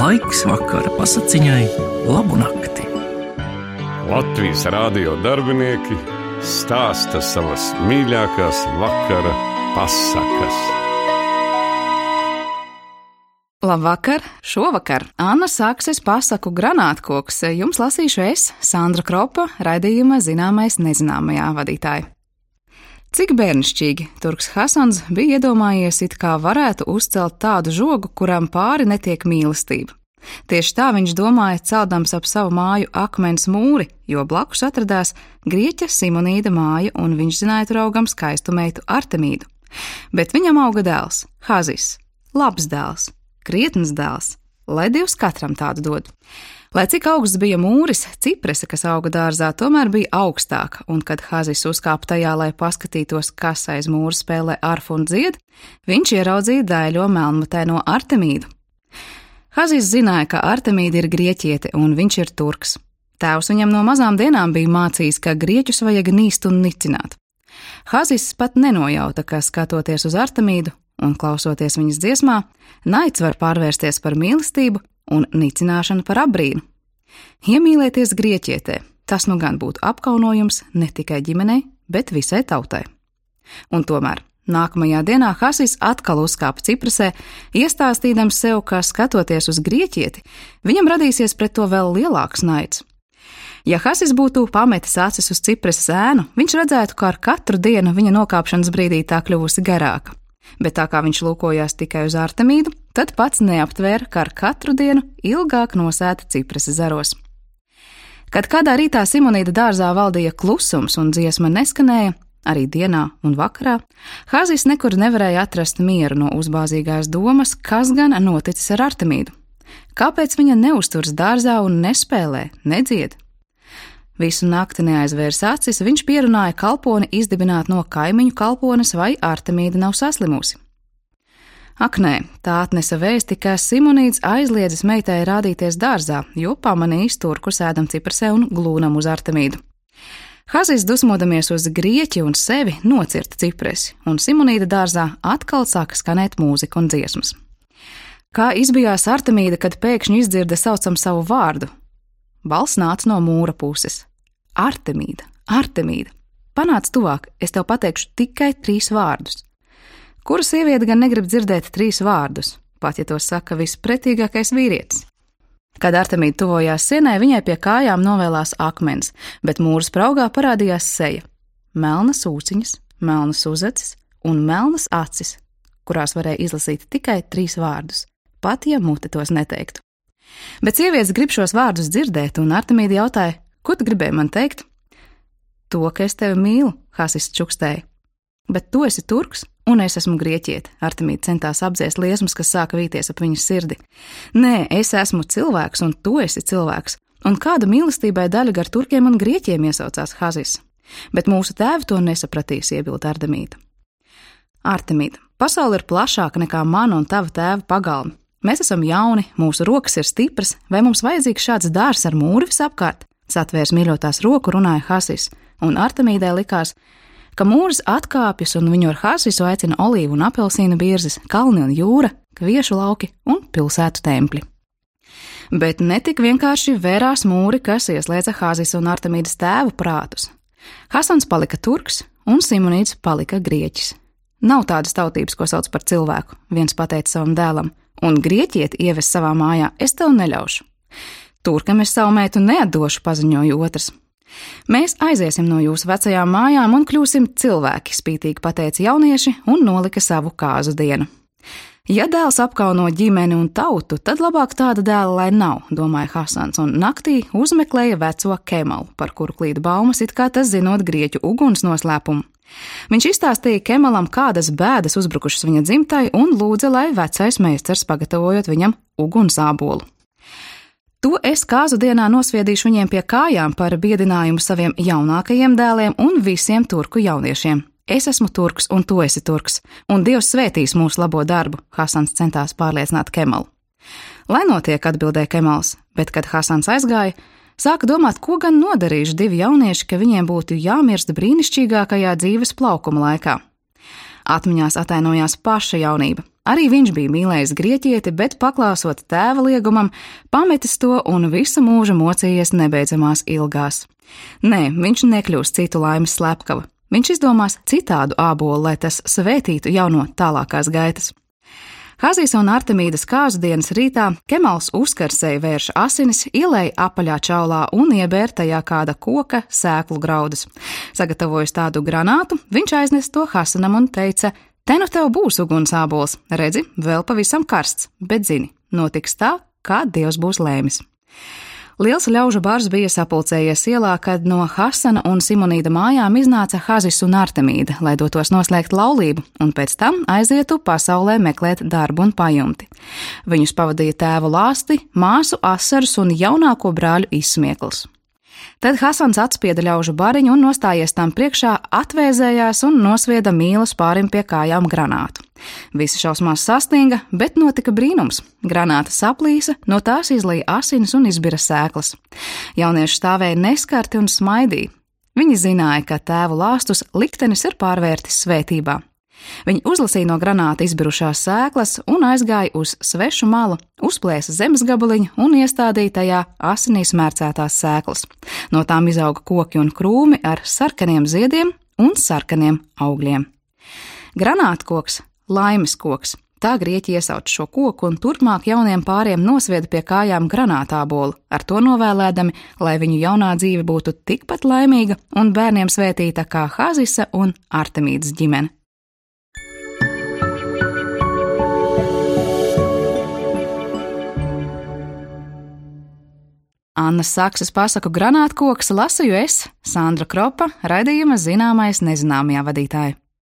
Laiks vakara pasakiņai, labu nakti. Latvijas rādio darbinieki stāsta savas mīļākās vakara pasakas. Labvakar! Šovakar Anna sāksies pasaku granātkoks. Jums lasīšu es, Sandra Kropa, raidījuma zināmais nezināmajā vadītāja. Cik bērnišķīgi Turks Hasans bija iedomājies, it kā varētu uzcelt tādu žogu, kuram pāri netiek mīlestība. Tieši tā viņš domāja, celdams ap savu māju akmens mūri, jo blakus atradās grieķa Simonīda māja, un viņš zināja tur augam skaistu meitu Artemīdu. Bet viņam auga dēls, Hazis, labs dēls, krietns dēls, lai Dievs katram tādu dod. Lai cik augsts bija mūris, ciprese, kas auga dārzā, tomēr bija augstāka, un kad Hazis uzkāpa tajā, lai paskatītos, kas aiz mūra spēlē arfu un dzied, viņš ieraudzīja dēļo melnmutaino Artemīdu. Hazis zināja, ka Artemīda ir grieķiete un viņš ir turks. Tēvs viņam no mazām dienām bija mācījis, ka grieķus vajag nīst un nicināt. Hazis pat nenojauta, ka skatoties uz Artemīdu un klausoties viņas dziesmā, naids var pārvērsties par mīlestību un nicināšanu par apbrīnu. Iemīlēties grieķietē, tas nu gan būtu apkaunojums ne tikai ģimenei, bet visai tautai. Un tomēr Nākamajā dienā Hasis atkal uzkāpa Ciprasē, iestāstīdams sev, ka skatoties uz grieķieti, viņam radīsies pret to vēl lielāks naids. Ja Hasis būtu pametis acis uz Ciprasas ēnu, viņš redzētu, ka ar katru dienu viņa nokāpšanas brīdī tā kļuvusi garāka. Bet tā kā viņš lūkojās tikai uz Artemīdu, tad pats neaptvēra, ka ar katru dienu ilgāk nosēta Ciprasas zaros. Kad kādā rītā Simonīda dārzā valdīja klusums un dziesma neskanēja, Arī dienā un vakarā Hazis nekur nevarēja atrast mieru no uzbāzīgās domas, kas gan noticis ar Artemīdu. Kāpēc viņa neuzturas dārzā un nespēlē, nedzied? Visu nakti neaizvērs acis, viņš pierunāja kalponi izdibināt no kaimiņu kalpones, vai Artemīda nav saslimusi. Ak, nē, tā atnesa vēsti, ka Simonīds aizliedzis meitai rādīties dārzā, jo pamanījis turku sēdam ciprasē un glūnam uz Artemīdu. Hazis dusmodamies uz grieķi un sevi nocirta cipresi, un Simonīda dārzā atkal sāka skanēt mūzika un dziesmas. Kā izbijās Artemīda, kad pēkšņi izdzirda saucam savu vārdu? Balss nāca no mūra puses. Artemīda, Artemīda, panāc tuvāk, es tev pateikšu tikai trīs vārdus. Kura sieviete gan negrib dzirdēt trīs vārdus, pat ja to saka vispretīgākais vīrietis? Kad Artemīda tuvojās sienai, viņai pie kājām novēlās akmens, bet mūra spraugā parādījās seja - melnas ūciņas, melnas uzacis un melnas acis, kurās varēja izlasīt tikai trīs vārdus, pat ja mute tos neteiktu. Bet sievietes grib šos vārdus dzirdēt, un Artemīda jautāja, ko tu gribēji man teikt? To, ka es tevi mīlu, Hasis čukstēja. Bet tu esi turks, un es esmu grieķiete. Artemīda centās apdzēst liesmas, kas sāka vīties ap viņas sirdi. Nē, es esmu cilvēks, un tu esi cilvēks. Un kāda mīlestībai daļa gar turkiem un grieķiem iesaucās Hazis. Bet mūsu tēvi to nesapratīs, iebilda Artemīda. Artemīda, pasaule ir plašāka nekā mana un tava tēva pagalma. Mēs esam jauni, mūsu rokas ir stipras, vai mums vajadzīgs šāds dārs ar mūri visapkārt? Satvērs mīļotās roku runāja Hasis, un Artemīdai likās, ka mūrs atkāpjas un viņu ar hasisu aicina olīvu un apelsīnu birzes, kalni un jūra, kviešu lauki un pilsētu templi. Bet netik vienkārši vērās mūri, kas ieslēdza Hāzes un Artemīdas tēvu prātus. Hasans palika turks, un Simonīts palika grieķis. Nav tādas tautības, ko sauc par cilvēku, viens pateica savam dēlam, un grieķieti ieves savā mājā, es tev neļaušu. Turkam es savu meitu neatdošu, paziņoja otrs. Mēs aiziesim no jūsu vecajām mājām un kļūsim cilvēki, spītīgi pateica jaunieši un nolika savu kāzu dienu. Ja dēls apkauno ģimeni un tautu, tad labāk tāda dēla lai nav, domāja Hasans, un naktī uzmeklēja veco Kemalu, par kuru klīda baumas, it kā tas zinot grieķu uguns noslēpumu. Viņš izstāstīja Kemalam, kādas bēdas uzbrukušas viņa dzimtai, un lūdza, lai vecais meistars pagatavojot viņam ugunsābolu. To es kāzu dienā nosviedīšu viņiem pie kājām par biedinājumu saviem jaunākajiem dēliem un visiem turku jauniešiem. Es esmu turks, un tu esi turks, un Dievs svētīs mūsu labo darbu, Hasans centās pārliecināt Kemalu. Lai notiek, atbildēja Kemals, bet, kad Hasans aizgāja, sāka domāt, ko gan nodarījuši divi jaunieši, ka viņiem būtu jāmirst brīnišķīgākajā dzīves plaukuma laikā. Atmiņās atainojās paša jaunība. Arī viņš bija mīlējis grieķieti, bet paklausot tēva liegumam, pametis to un visu mūžu mocījies nebeidzamās ilgās. Nē, viņš nekļūs citu laimes slepkava. Viņš izdomās citādu ābolu, lai tas svētītu jauno tālākās gaitas. Hazijas un Artemīdas kāzu dienas rītā Kemals uzkarsēja vērš asinis, ielēja apaļā čaulā un iebēr tajā kāda koka sēklu graudus. Sagatavojis tādu granātu, viņš aiznes to Hasanam un teica: Te nu tev būs ugunsābols, redzi, vēl pavisam karsts, bet zini, notiks tā, kā Dievs būs lēmis. Liels ļaužu bars bija sapulcējies ielā, kad no Hasana un Simonīda mājām iznāca Hazis un Artemīda, lai dotos noslēgt laulību, un pēc tam aizietu pasaulē meklēt darbu un pajumti. Viņus pavadīja tēvu lāsti, māsu asarus un jaunāko brāļu izsmiekls. Tad Hasans atspieda ļaužu bariņu un nostājies tam priekšā, atvēzējās un nosvieda mīlas pārim pie kājām granātu. Visi šausmās sastinga, bet notika brīnums. Granāta saplīsa, no tās izlīja asinis un izbira sēklas. Jaunieši stāvēja neskarti un smaidīja. Viņi zināja, ka tēvu lāstus liktenis ir pārvērtis svētībā. Viņi uzlasīja no granāta izbirušās sēklas un aizgāja uz svešu malu, uzplēsa zemes gabaliņu un iestādīja tajā asinīs mērcētās sēklas. No tām izauga koki un krūmi ar sarkaniem ziediem un sarkaniem augļiem. Granātkoks, laimes koks. Tā grieķi iesauc šo koku un turpmāk jauniem pāriem nosvieda pie kājām granātābolu, ar to novēlēdami, lai viņu jaunā dzīve būtu tikpat laimīga un bērniem svētīta kā Hazisa un Artemīdas ģimene. Annas Sakses pasaku granātkoks lasīju es, Sandra Kropa, raidījuma zināmais nezināmajā vadītāja.